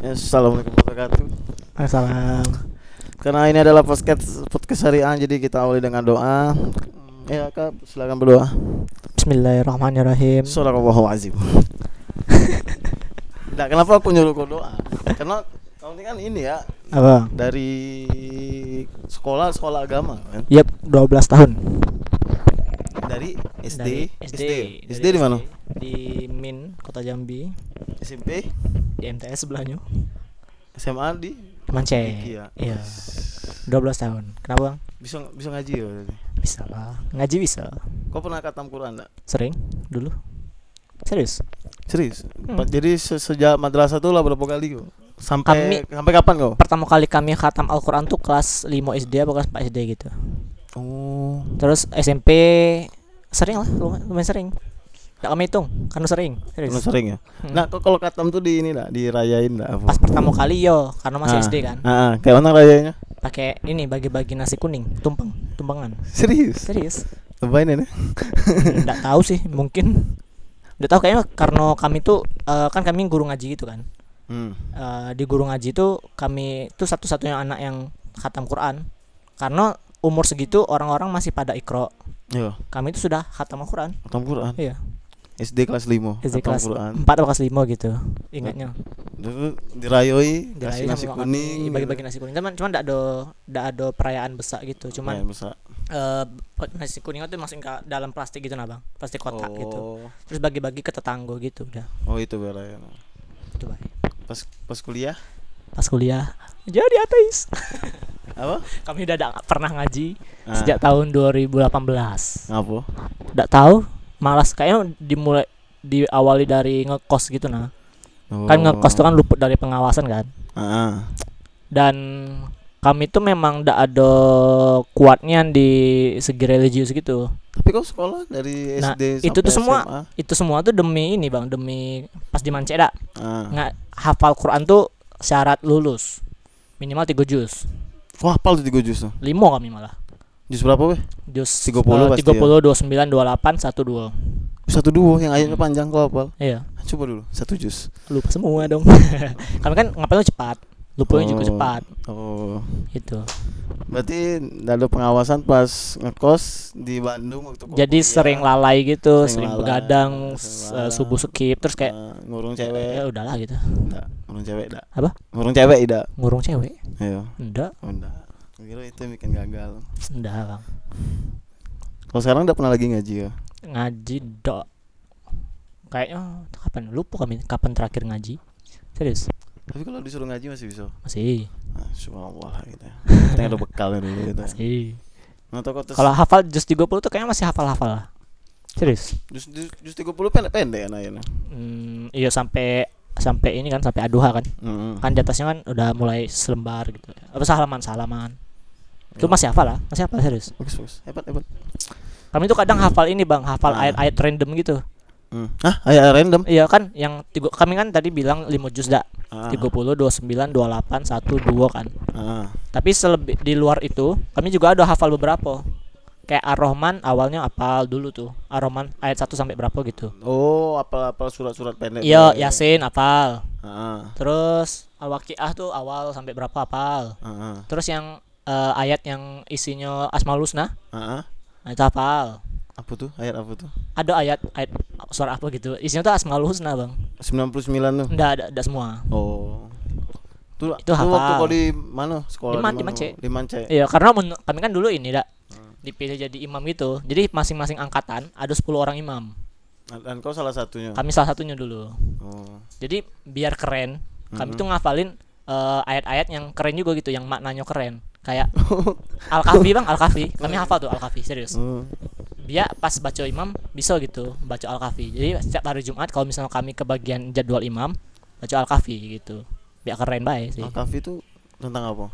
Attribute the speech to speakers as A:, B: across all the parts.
A: Assalamualaikum warahmatullahi wabarakatuh.
B: Assalam.
A: Karena ini adalah podcast podcast harian, jadi kita awali dengan doa. Ya kak, silakan berdoa.
B: Bismillahirrahmanirrahim.
A: Sallallahu azim. Nah, kenapa aku nyuruh kau doa? Karena kau ini kan ini ya
B: Apa?
A: dari sekolah sekolah agama kan?
B: Yap, 12 tahun.
A: Dari SD,
B: Dari
A: SD,
B: dari
A: SD, di mana?
B: Di Min, Kota Jambi,
A: SMP,
B: di MTS sebelahnya.
A: SMA di
B: Mance.
A: Ya?
B: Iya. 12 tahun. Kenapa, Bang?
A: bisa bisa ngaji ya? berarti?
B: Bisa lah. Ngaji bisa.
A: Kau pernah khatam Quran enggak?
B: Sering dulu. Serius?
A: Serius?
B: Hmm.
A: Jadi se- sejak madrasah tuh lah berapa kali kau? Sampai
B: Kami-
A: sampai kapan kau?
B: Pertama kali kami khatam Al-Qur'an tuh kelas 5 SD apa kelas 4 SD gitu.
A: Oh.
B: Terus SMP sering lah, lumayan, lumayan sering. Gak kami hitung, karena sering. Serius.
A: Pernah sering ya?
B: Hmm.
A: Nah, kok kalau katam tuh di ini lah, dirayain lah apa?
B: Pas pertama kali yo, karena masih
A: Ah,
B: SD kan.
A: ah, ah. kayak mana rayanya?
B: pakai ini bagi-bagi nasi kuning tumpeng tumpengan
A: Serius?
B: serius
A: Lebain ini?
B: nggak tahu sih mungkin nggak tahu kayaknya karena kami tuh eh, kan kami guru ngaji gitu kan
A: Hmm.
B: Eh, di guru ngaji tuh kami tuh satu-satunya anak yang khatam Quran karena umur segitu orang-orang masih pada ikro
A: Iya,
B: kami itu sudah khatam Al-Quran
A: khatam Quran.
B: iya
A: SD kelas 5.
B: SD kelas
A: Quran.
B: 4 atau kelas 5 gitu ingatnya
A: Dulu dirayoi, kasih
B: Dirayain
A: nasi kuning. gitu.
B: bagi-bagi nasi kuning cuman cuman nggak ada nggak ada perayaan besar gitu cuman
A: Lumayan besar.
B: eh nasi kuning itu masukin ke dalam plastik gitu nah bang plastik kotak gitu
A: oh.
B: terus bagi-bagi ke tetangga gitu udah
A: Oh, itu berayan.
B: itu baik
A: Pas pas kuliah
B: pas kuliah jadi ateis
A: apa?
B: kami udah pernah ngaji
A: Ah,
B: sejak tahun 2018
A: Ngapa?
B: udah tahu malas kayaknya dimulai diawali dari ngekos gitu nah kan ngekos tuh kan luput dari pengawasan kan
A: Oh. Ah,
B: dan kami tuh memang ndak ada kuatnya di segi religius gitu
A: Tapi kau sekolah dari
B: Nah,
A: SD
B: itu tuh semua
A: SMA?
B: itu semua tuh demi ini bang demi pas di Mancek dak
A: Ah.
B: nggak hafal Quran tuh syarat lulus minimal tiga juz
A: Wah, hafal tuh 3 juz tuh.
B: limo kami malah
A: Juz berapa weh?
B: juz
A: 30
B: eh,
A: pasti
B: 30 29 28 12
A: Satu dua yang ayatnya
B: Hmm.
A: panjang kau hafal.
B: iya
A: Coba dulu, satu juz.
B: lupa semua dong kami kan ngapain cepat lupanya juga
A: Oh.
B: cepat
A: Oh.
B: gitu
A: Berarti ada pengawasan pas ngekos di Bandung waktu
B: jadi
A: kuliah.
B: sering lalai gitu
A: Sering
B: sering,
A: lalai,
B: begadang
A: sering lalai.
B: eh, subuh skip terus kayak
A: Ah, ngurung
B: ya
A: cewek.
B: udahlah gitu
A: Enggak, ngurung cewek enggak.
B: Apa?
A: Ngurung cewek tidak.
B: ngurung cewek
A: Iya,
B: enggak
A: enggak. Kira itu yang bikin gagal.
B: enggak bang
A: Kalau sekarang udah pernah lagi ngaji ya?
B: ngaji dok kayaknya kapan lupa kami kapan terakhir ngaji serius
A: Tapi kalau disuruh ngaji masih bisa.
B: masih
A: Ah, subhanallah gitu ya. Kita ada bekalnya dulu gitu.
B: masih
A: Nah,
B: kalau hafal juz 30 tuh kayaknya masih hafal-hafal lah serius
A: jus jus, jus 30 pendek-pendek ya ayatnya.
B: Hmm, iya sampai sampai ini kan sampai aduha kan
A: Heeh.
B: kan di atasnya kan udah mulai selembar gitu apa salaman salaman itu
A: Ya.
B: masih hafal lah masih hafal serius
A: Bagus, bagus. Hebat, hebat.
B: kami tuh kadang hafal ini bang hafal
A: Ah.
B: ayat-ayat random gitu
A: Hmm. Hah, ayat random?
B: iya kan yang tiga, kami kan tadi bilang 5 juz dak
A: Ah.
B: 30 29 28 1 2 kan
A: Ah.
B: tapi selebih di luar itu kami juga ada hafal beberapa kayak Ar-Rahman awalnya apal dulu tuh Ar-Rahman ayat 1 sampai berapa gitu
A: Oh, apal-apal surat-surat pendek.
B: iya
A: tuh.
B: Yasin apal
A: Ah.
B: terus Al-Waqiah tuh awal sampai berapa apal
A: Ah.
B: terus yang eh, ayat yang isinya Asmaul Husna
A: Ah.
B: nah, itu hafal
A: Apa tuh? Ayat apa tuh?
B: ada ayat ayat suara apa gitu isinya tuh Asmaul Husna bang
A: 99 tuh.
B: enggak ada, ada semua
A: Oh.
B: Itu
A: tuh waktu kau di mana? Sekolah
B: Di Man- di
A: mana?
B: Mance.
A: Di Mance.
B: iya karena men- kami kan dulu ini dak. Dipilih jadi imam gitu jadi masing-masing angkatan ada 10 orang imam.
A: Dan kau salah satunya.
B: kami salah satunya dulu.
A: Oh.
B: jadi biar keren kami
A: Mhm.
B: tuh ngafalin eh, ayat-ayat yang keren juga gitu yang maknanya keren. Kayak al kahfi bang al kahfi kami hafal tuh al kahfi serius dia pas baca imam bisa gitu baca al kahfi jadi setiap hari jumat kalau misalnya kami ke bagian jadwal imam baca al kahfi gitu. Biar keren baik sih.
A: Al-Kahfi itu tentang apa?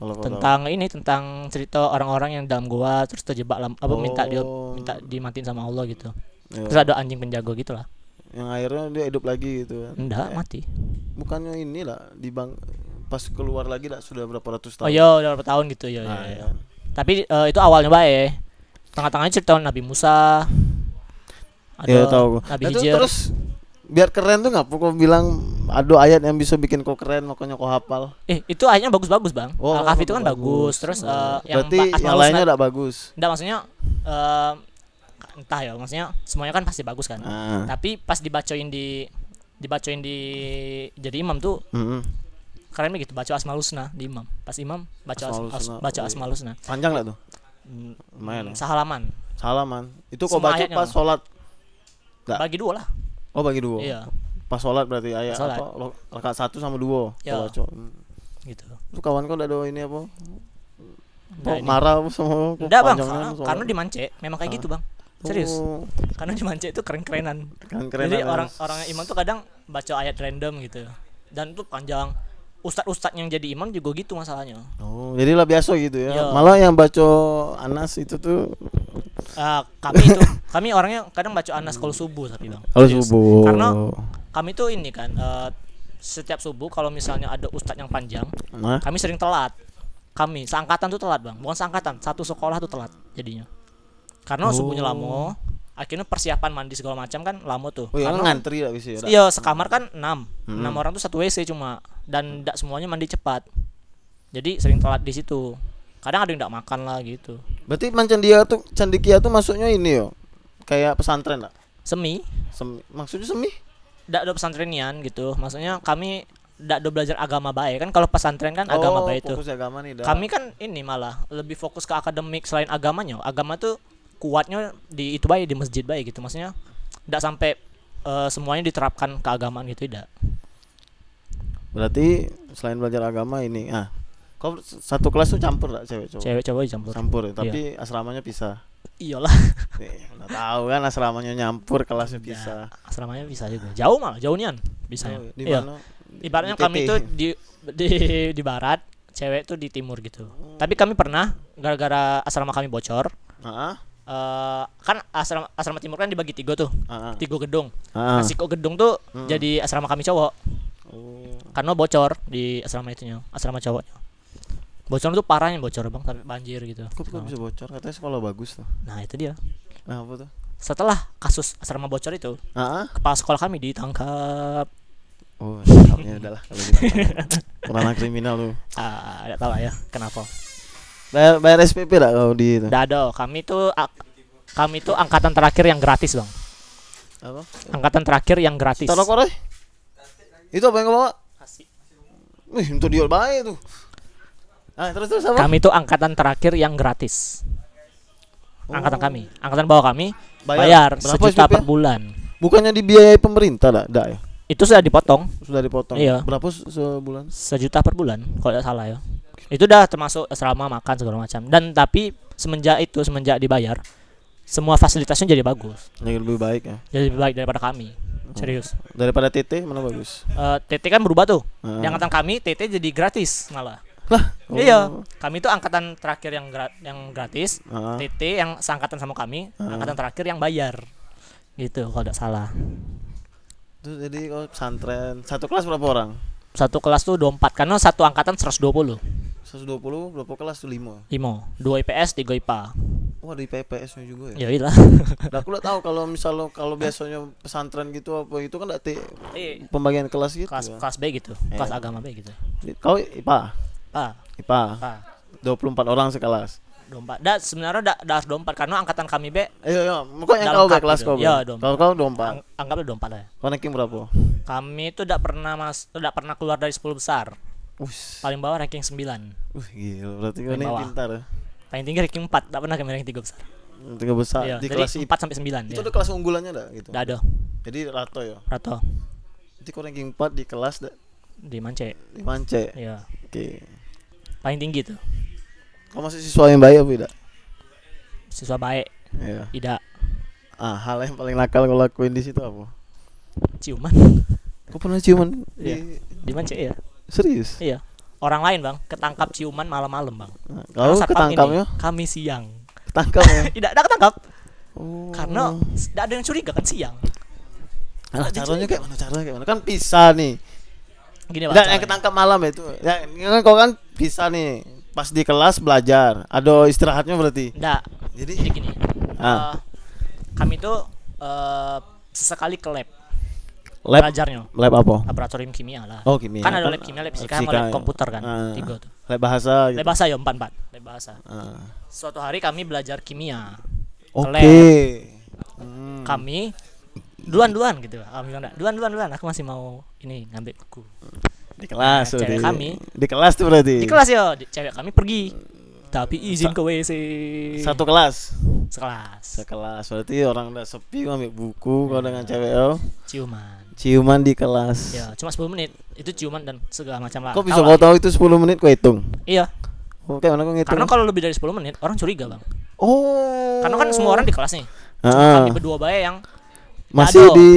B: Tentang ini tentang cerita orang-orang yang dalam gua terus terjebak lam, apa minta dia
A: Oh.
B: minta dimatiin sama Allah gitu
A: Iya.
B: terus ada anjing penjaga gitu lah
A: yang akhirnya dia hidup lagi gitu kan.
B: enggak
A: Eh,
B: mati
A: bukannya inilah di bang pas keluar lagi lah sudah berapa ratus
B: oh
A: tahun.
B: iya udah berapa tahun gitu ya,
A: Nah,
B: ya,
A: ya.
B: ya. tapi eh, itu awalnya baik tengah-tengahnya cerita Nabi Musa ada
A: Iya tahu.
B: Nabi
A: Nah, itu
B: Hijr
A: terus biar keren tuh nggak kok bilang ada ayat yang bisa bikin kau keren makanya kau hafal.
B: Eh, itu ayatnya bagus-bagus, Bang.
A: Oh,
B: Al-Kahfi itu kan bagus. Terus
A: Oh.
B: eh, yang
A: Berarti yang
B: Asmaul
A: lainnya udah bagus.
B: Enggak maksudnya eh, entah ya, maksudnya semuanya kan pasti bagus kan.
A: Ah.
B: Tapi pas dibacoin di dibacoin di jadi imam tuh
A: Mm-mm.
B: keren begitu baca asmaul husna di imam. Pas imam baca as,
A: Asmaul
B: as-
A: Husna,
B: baca
A: oh iya.
B: asmaul husna.
A: Panjang lah tuh.
B: Hmm,
A: Lumayan. ya.
B: Sahalaman.
A: Salaman. Itu kau baca pas sholat. Nggak.
B: Bagi dua lah.
A: Oh bagi dua.
B: Iya,
A: Pas sholat berarti ayat
B: Sholat.
A: apa? lo- Rakaat satu sama dua.
B: Ya.
A: Hmm.
B: gitu.
A: Itu kawan kau udah ada ini apa?
B: Nah,
A: Oh,
B: ini.
A: marah sama
B: Enggak, Bang. Karena, karena di Mance memang kayak
A: Ah.
B: gitu, Bang. Serius.
A: Oh,
B: Karena di Mance itu keren-kerenan.
A: keren
B: Jadi
A: lah,
B: orang
A: Mas.
B: orang imam tuh kadang baca ayat random gitu. Dan itu panjang. Ustadz-ustadz yang jadi imam juga gitu masalahnya.
A: Oh, jadi lah biasa gitu ya.
B: Iya.
A: Malah yang baca Anas itu tuh
B: Eh, kami itu kami orangnya kadang baca anas kalau subuh tapi bang
A: kalau
B: Serius.
A: subuh.
B: karena kami tuh ini kan eh, setiap subuh kalau misalnya ada ustadz yang panjang
A: Nah,
B: kami sering telat kami seangkatan tuh telat bang bukan seangkatan satu sekolah tuh telat jadinya karena
A: Oh.
B: subuhnya lama akhirnya persiapan mandi segala macam kan lama tuh
A: oh ya
B: Karena-
A: ngantri lah bisa ya.
B: iya sekamar kan 6
A: Hmm.
B: 6 orang tuh satu WC cuma dan tidak semuanya mandi cepat jadi sering telat di situ kadang ada yang tidak makan lah gitu
A: Berarti Mancandia tuh Candikia tuh masuknya ini yo. Kayak pesantren lah.
B: semi
A: Semi, maksudnya semi?
B: tidak ada pesantrennian gitu maksudnya kami tidak ada belajar agama baik kan kalau pesantren kan agama
A: Oh,
B: baik itu
A: fokus agama nih dah.
B: kami kan ini malah lebih fokus ke akademik selain agamanya agama tuh kuatnya di itu baik di masjid baik gitu maksudnya tidak sampai eh, semuanya diterapkan keagamaan gitu tidak
A: Berarti selain belajar agama ini ah kau satu kelas tuh campur lah cewek cowok.
B: cewek cowok campur
A: Campur ya, tapi asramanya pisah.
B: iyalah
A: Nih, udah tahu kan asramanya nyampur, kelasnya pisah.
B: asramanya bisa juga jauh malah jauh nian bisa
A: Oh, di
B: iya
A: mana?
B: ibaratnya
A: Di
B: kami tuh di di di barat cewek tuh di timur gitu tapi kami pernah gara-gara asrama kami bocor
A: Heeh.
B: eh kan asrama asrama timur kan dibagi tiga tuh
A: Heeh.
B: tiga gedung
A: Heeh.
B: nah si kok gedung tuh
A: Hmm.
B: jadi asrama kami cowok
A: Oh.
B: karena bocor di asrama itunya asrama cowoknya bocor tuh parahnya bocor bang sampai banjir gitu
A: Kok kok bisa bocor? Katanya sekolah bagus tuh.
B: nah itu dia
A: Nah, apa tuh?
B: setelah kasus asrama bocor itu
A: Heeh.
B: kepala sekolah kami ditangkap
A: Oh, ya udahlah kalau gitu. Ranah kriminal tuh.
B: ah tidak tahu lah ya kenapa
A: Bayar bayar SPP enggak kau di itu?
B: Tidak ada kami tuh kami tuh angkatan terakhir yang gratis bang
A: Apa?
B: angkatan terakhir yang gratis
A: Taruh korek. Itu apa yang kau bawa? Wih, untuk dia baik tuh. Ah, terus terus apa?
B: kami tuh angkatan terakhir yang gratis angkatan
A: Oh.
B: kami angkatan bawah kami
A: Bayar.
B: bayar, sejuta
A: SPP?
B: per bulan
A: Bukannya dibiayai pemerintah lah, ya?
B: itu sudah dipotong
A: Sudah dipotong.
B: Iya.
A: Berapa se- sebulan?
B: sejuta per bulan kalau tidak salah ya itu udah termasuk asrama makan segala macam dan tapi semenjak itu semenjak dibayar semua fasilitasnya jadi bagus
A: Yang lebih baik ya.
B: jadi lebih baik daripada kami serius
A: Daripada TT mana bagus?
B: Eh, TT kan berubah tuh
A: Ah.
B: di angkatan kami TT jadi gratis malah
A: Lah,
B: iya
A: oh.
B: kami tuh angkatan terakhir yang gra- yang gratis
A: Ah.
B: TT yang seangkatan sama kami
A: Ah.
B: angkatan terakhir yang bayar gitu kalau tidak salah
A: Terus jadi kau pesantren. Satu kelas berapa orang?
B: satu kelas tuh 24 karena satu angkatan 120
A: 120 berapa kelas tuh 5.
B: Imo 2 IPS 3 IPA
A: Wah, ada IPS nya juga
B: ya
A: ya.
B: iyalah
A: Nah, aku udah tahu kalau misalnya kalau biasanya pesantren gitu apa itu kan ada T-
B: Eh,
A: pembagian kelas gitu.
B: kelas
A: ya.
B: kelas B gitu kelas
A: Eh.
B: agama B gitu
A: Kau IPA,
B: ah
A: IPA.
B: ah
A: 24 orang sekelas.
B: 24 dah sebenarnya dah harus 24 karena angkatan kami B
A: Iya, iya.
B: Udah
A: kau baik kelas kau?
B: Iya,
A: Bang?
B: dong.
A: Kalau kau 24.
B: ang- anggaplah 24 lah ya.
A: Kau ranking berapa?
B: kami itu tidak pernah mas tidak pernah keluar dari 10 besar
A: Wih.
B: paling bawah ranking 9
A: Wih, gila. Berarti kau ini pintar ya.
B: paling tinggi ranking 4 tidak pernah kami ranking 3 besar
A: Tiga besar
B: iya
A: di kelas
B: 4 sampai 9
A: Itu
B: ya.
A: ada kelas unggulannya enggak gitu.
B: Nggak ada
A: Jadi rato ya.
B: Rato
A: Jadi kau ranking 4 di kelas dah
B: di Mance
A: di Mance.
B: iya
A: Oke.
B: Paling tinggi tuh
A: Kau masih siswa yang baik apa tidak?
B: siswa baik
A: Iya.
B: tidak
A: Ah, hal yang paling nakal kau lakuin di situ apa?
B: ciuman
A: Kau pernah ciuman di
B: Iya. di Mance ya
A: serius?
B: iya orang lain bang ketangkap ciuman malam-malam bang
A: Nah,
B: satpam
A: ketangkapnya?
B: ini kami siang
A: Ketangkap ya?
B: tidak ada ketangkap
A: Oh.
B: karena tidak ada yang curiga kan siang
A: Alah, caranya kayak mana caranya kayak mana? Kan bisa nih.
B: gini bang
A: yang ketangkap malam itu. Ya, kan kau kan bisa nih. Pas di kelas belajar, ada istirahatnya berarti.
B: Nggak,
A: Jadi
B: jadi gini
A: Ah.
B: eh, kami tuh eh, sesekali ke lab
A: Lab
B: belajarnya
A: lab apa?
B: laboratorium kimia lah
A: Oh, kimia.
B: kan ada lab kimia lab fisika sama lab
A: ya.
B: komputer kan
A: Ah.
B: tiga tuh
A: Lab bahasa gitu.
B: lab bahasa ya empat empat lab bahasa
A: Ah.
B: suatu hari kami belajar kimia
A: Oke.
B: lab.
A: Hmm.
B: kami duluan duluan gitu kami bilang "Nggak, duluan duluan duluan aku masih mau ini ngambil buku
A: Di kelas
B: Nah, cewek kami.
A: Di kelas tuh berarti.
B: di kelas yo di- cewek kami pergi tapi izin ke WC
A: Satu kelas.
B: sekelas
A: Sekelas berarti orang udah sepi ngambil buku kalau dengan cewek oh.
B: ciuman
A: Ciuman di kelas.
B: ya cuma 10 menit itu ciuman dan segala macam lah
A: Kok bisa kau tahu itu 10 menit kau hitung?
B: iya
A: kayak mana kau ngitung?
B: karena kalau lebih dari 10 menit orang curiga bang
A: Oh.
B: karena kan semua orang di kelas nih cuma
A: Ah,
B: kami berdua bae yang
A: masih
B: Dado.
A: di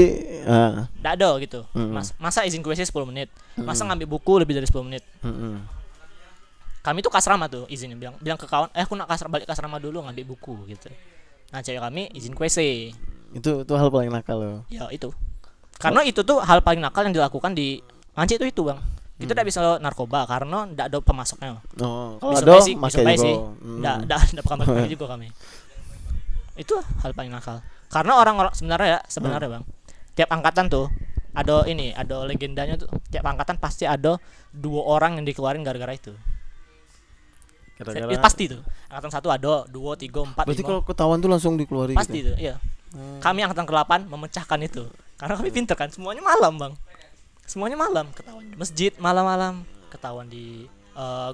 B: nggak ada gitu. Mas, masa izin WC 10 menit masa ngambil buku lebih dari 10 menit kami tuh ke asrama tuh izinnya bilang bilang ke kawan eh aku nak ke asrama balik ke asrama dulu ngambil buku gitu nah cewek kami izin WC
A: Itu itu hal paling nakal loh.
B: ya itu karena itu tuh hal paling nakal yang dilakukan di Anci itu itu bang kita tidak bisa narkoba karena tidak ada pemasoknya
A: Oh, kalau ada
B: baik sih, bisa
A: juga. Hmm.
B: Nggak bakal balik juga kami. Itu hal paling nakal. Karena orang-orang sebenarnya ya, sebenarnya
A: Hmm.
B: bang, tiap angkatan tuh ada ini, ada legendanya tuh. Tiap angkatan pasti ada dua orang yang dikeluarin gara-gara itu.
A: Gara-gara-
B: Itu pasti tuh. Angkatan satu ada dua, tiga, empat,
A: Berarti
B: lima.
A: kalau ketahuan tuh langsung dikeluarin
B: Pasti
A: gitu.
B: itu, iya.
A: Hmm.
B: Kami angkatan ke-8 memecahkan itu. Karena kami pinter kan, semuanya malam bang. Semuanya malam ketahuan di masjid malam-malam, ketahuan di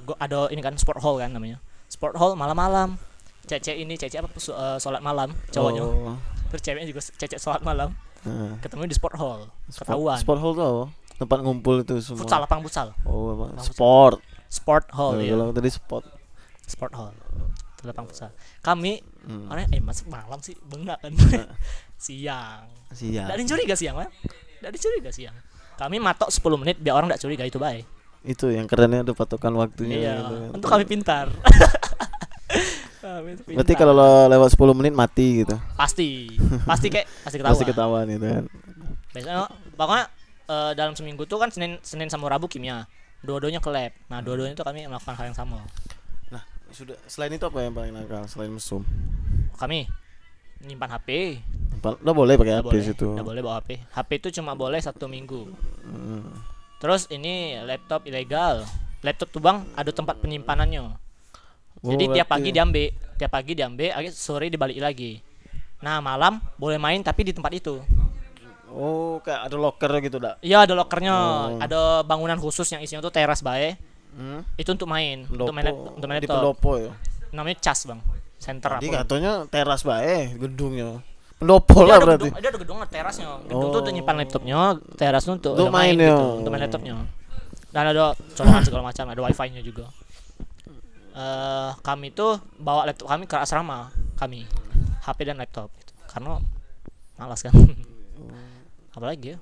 B: go- ada ini kan sport hall kan namanya. Sport hall malam-malam. Cece ini, cece apa eh, sholat malam cowoknya.
A: Oh.
B: Terus ceweknya juga cece sholat malam.
A: Heeh.
B: Ketemu di sport hall.
A: Sport,
B: Ketahuan.
A: sport hall tuh apa? Tempat ngumpul itu semua.
B: Futsal, lapang futsal.
A: Oh, emang. Sport.
B: Sport hall
A: Oh,
B: ya.
A: Kalau tadi sport.
B: Sport hall. Itu lapang futsal. Kami
A: Hmm.
B: orang eh masuk malam sih bengak kan. siang.
A: Siap.
B: Tidak ada yang curiga siang, Bang. Tidak ada yang curiga siang. Kami matok 10 menit biar orang tidak curiga itu baik.
A: Itu yang kerennya ada patokan waktunya.
B: Iya,
A: gitu kan.
B: untuk kami pintar.
A: Berarti kalau lo lewat 10 menit mati gitu.
B: pasti, pasti kayak pasti ketahuan.
A: Pasti ketahuan itu kan.
B: Biasanya pokoknya eh, dalam seminggu tuh kan Senin Senin sama Rabu kimia. Dua-duanya ke lab. Nah, dua-duanya itu kami melakukan hal yang sama.
A: Nah, sudah selain itu apa yang paling nakal selain mesum?
B: Kami nyimpan HP,
A: Lo boleh pakai HP
B: boleh,
A: situ.
B: nggak boleh bawa HP. HP itu cuma boleh satu minggu.
A: Hmm.
B: Terus ini laptop ilegal. Laptop tuh bang ada tempat penyimpanannya.
A: Oh,
B: Jadi tiap pagi diambil, tiap pagi diambil, akhir sore dibalik lagi. Nah malam boleh main tapi di tempat itu.
A: Oh, kayak ada locker gitu, dak.
B: Iya ada lokernya,
A: Oh.
B: ada bangunan khusus yang isinya tuh teras bae.
A: Hmm.
B: Itu untuk main, untuk main, untuk main
A: di
B: laptop.
A: pendopo ya.
B: Namanya cas bang, center
A: Jadi katanya teras bae gedungnya. Pendopo
B: Dia
A: lah berarti.
B: gedung, dia ada gedung ada terasnya. Gedung tuh untuk
A: Oh.
B: nyimpan laptopnya, teras tuh untuk, main,
A: main ya.
B: gitu, untuk main laptopnya. Dan ada colokan segala macam, ada wifi-nya juga. Eh kami tuh bawa laptop kami ke asrama kami, HP dan laptop, gitu. karena malas kan. Apalagi ya,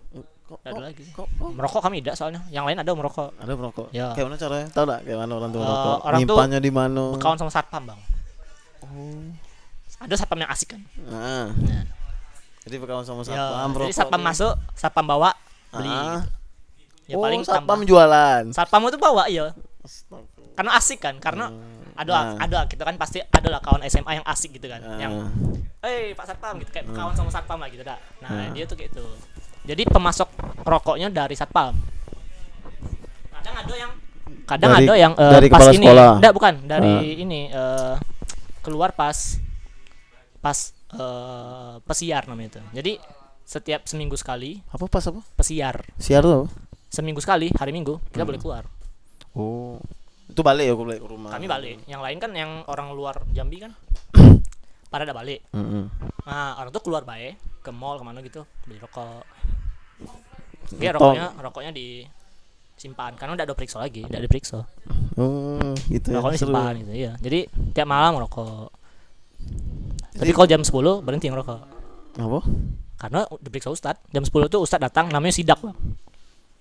A: Kok,
B: Nggak ada lagi.
A: kok- kok-
B: merokok kami tidak soalnya. Yang lain ada merokok.
A: ada merokok.
B: Ya.
A: Kayak mana caranya? Tahu enggak kayak mana orang tuh
B: Eh,
A: merokok?
B: orang
A: Nyimpannya di mana?
B: Berkawan sama satpam bang.
A: Oh.
B: Ada satpam yang asik kan.
A: Nah.
B: Nah.
A: Jadi berkawan sama
B: Ya,
A: satpam.
B: jadi
A: merokok
B: satpam
A: tuh.
B: masuk, satpam bawa, beli.
A: Ah.
B: gitu. Ya
A: oh,
B: paling
A: satpam
B: tambah.
A: jualan.
B: Satpam itu bawa iya.
A: Astaga.
B: Karena asik kan, karena ada
A: Nah.
B: ada kita kan pasti ada lah kawan SMA yang asik gitu kan.
A: Ah.
B: Yang eh Pak Satpam gitu kayak kawan sama satpam lah gitu dah. Nah,
A: Ah.
B: dia tuh kayak gitu. Jadi pemasok rokoknya dari satpam. Kadang ada yang kadang
A: Dari-
B: ada yang eh,
A: dari
B: pas ini.
A: sekolah.
B: Enggak, bukan, dari
A: Ah.
B: ini eh, keluar pas pas eh, pesiar namanya itu. Jadi setiap seminggu sekali
A: apa pas apa?
B: pesiar.
A: Siar tuh apa?
B: Seminggu sekali hari Minggu kita
A: Hmm.
B: boleh keluar.
A: Oh. Itu balik ya aku balik ke rumah.
B: Kami balik. Yang lain kan yang orang luar Jambi kan pada ada balik.
A: Mm-mm.
B: Nah, orang tuh keluar baik ke mall ke mana gitu beli rokok. Dia rokoknya rokoknya disimpan karena udah ada periksa lagi, udah diperiksa.
A: Oh, gitu ya.
B: Rokoknya simpan gitu, iya. Jadi tiap malam rokok. Tapi kalau jam 10 berhenti ngerokok.
A: Apa?
B: Karena diperiksa ustad. Jam 10 tuh ustad datang namanya sidak, Bang.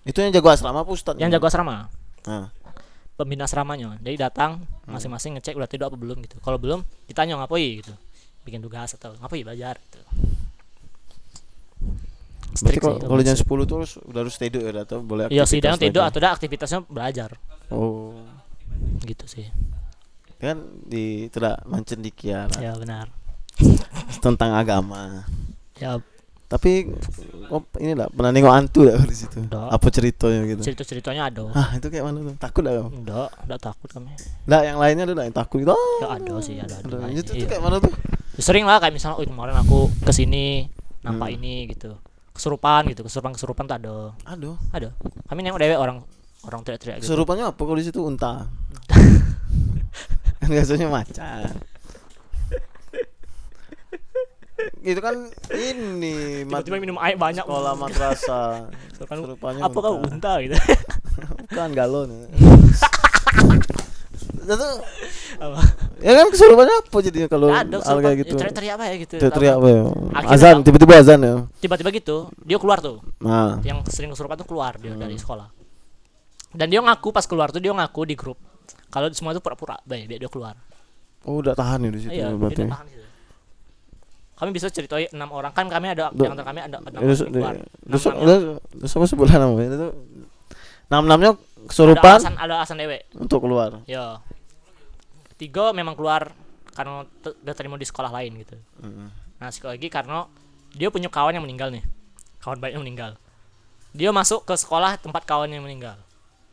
A: Itu yang jago asrama apa Ustadz?
B: Yang jago asrama.
A: Nah.
B: Pembina asramanya. Jadi datang
A: Hmm.
B: masing-masing ngecek udah tidur apa belum gitu. Kalau belum ditanya ngapain gitu. Bikin tugas atau ngapain belajar gitu.
A: Berarti kalau kalau jam
B: strict.
A: 10 tuh harus udah harus tidur ya atau boleh
B: Iya
A: aktivitas
B: sidang tidur atau ada aktivitasnya belajar
A: Oh.
B: gitu sih.
A: Kan di tidak mancen di Kiara
B: Ya benar.
A: tentang agama.
B: Ya
A: Tapi oh, ini lah pernah nengok hantu dah di situ.
B: Nggak.
A: Apa ceritanya gitu?
B: cerita ceritanya ada
A: Ah, itu kayak mana tuh? Takut dah kamu?
B: enggak enggak takut kami
A: Nggak, yang lainnya ada yang takut gitu. Ah,
B: ya ada sih ada ada,
A: ada.
B: Iya.
A: Itu tuh kayak mana tuh?
B: sering lah kayak misalnya oh kemarin aku ke sini nampak
A: Hmm.
B: ini gitu kesurupan gitu kesurupan kesurupan tuh ada
A: Aduh.
B: ada kami nengok dewek orang orang teriak-teriak gitu
A: Kesurupannya apa kalau di situ unta? kan biasanya macan. Itu kan ini
B: tiba-tiba minum air banyak
A: sekolah madrasah. Kesurupannya
B: apa kau
A: unta.
B: gitu
A: Bukan galon. Itu
B: Apa?
A: ya kan kesurupannya apa jadinya kalau hal kayak
B: ya,
A: gitu?
B: teriak-teriak apa ya gitu
A: Teriak apa ya?
B: Akhirnya
A: Azan, tiba-tiba azan ya.
B: tiba-tiba gitu dia keluar tuh
A: Nah,
B: yang sering kesurupan tuh keluar dia
A: Hmm.
B: dari sekolah dan dia ngaku pas keluar tuh dia ngaku di grup kalau semua itu pura-pura baik dia keluar
A: oh udah tahan ya di situ
B: iya dia
A: berarti.
B: udah tahan situ. Kami bisa ceritain enam orang. Kan kami ada di antara kami ada enam orang
A: terus
B: Enam- enam-
A: terus apa sebulan namanya itu? Enam-enamnya
B: ada
A: kesurupan
B: alasan ada alasan dewe.
A: untuk keluar.
B: ya tiga memang keluar karena udah terima di sekolah lain gitu.
A: Mm.
B: nah sekali lagi karena dia punya kawan yang meninggal nih. Kawan baiknya meninggal. Dia masuk ke sekolah tempat kawan yang meninggal.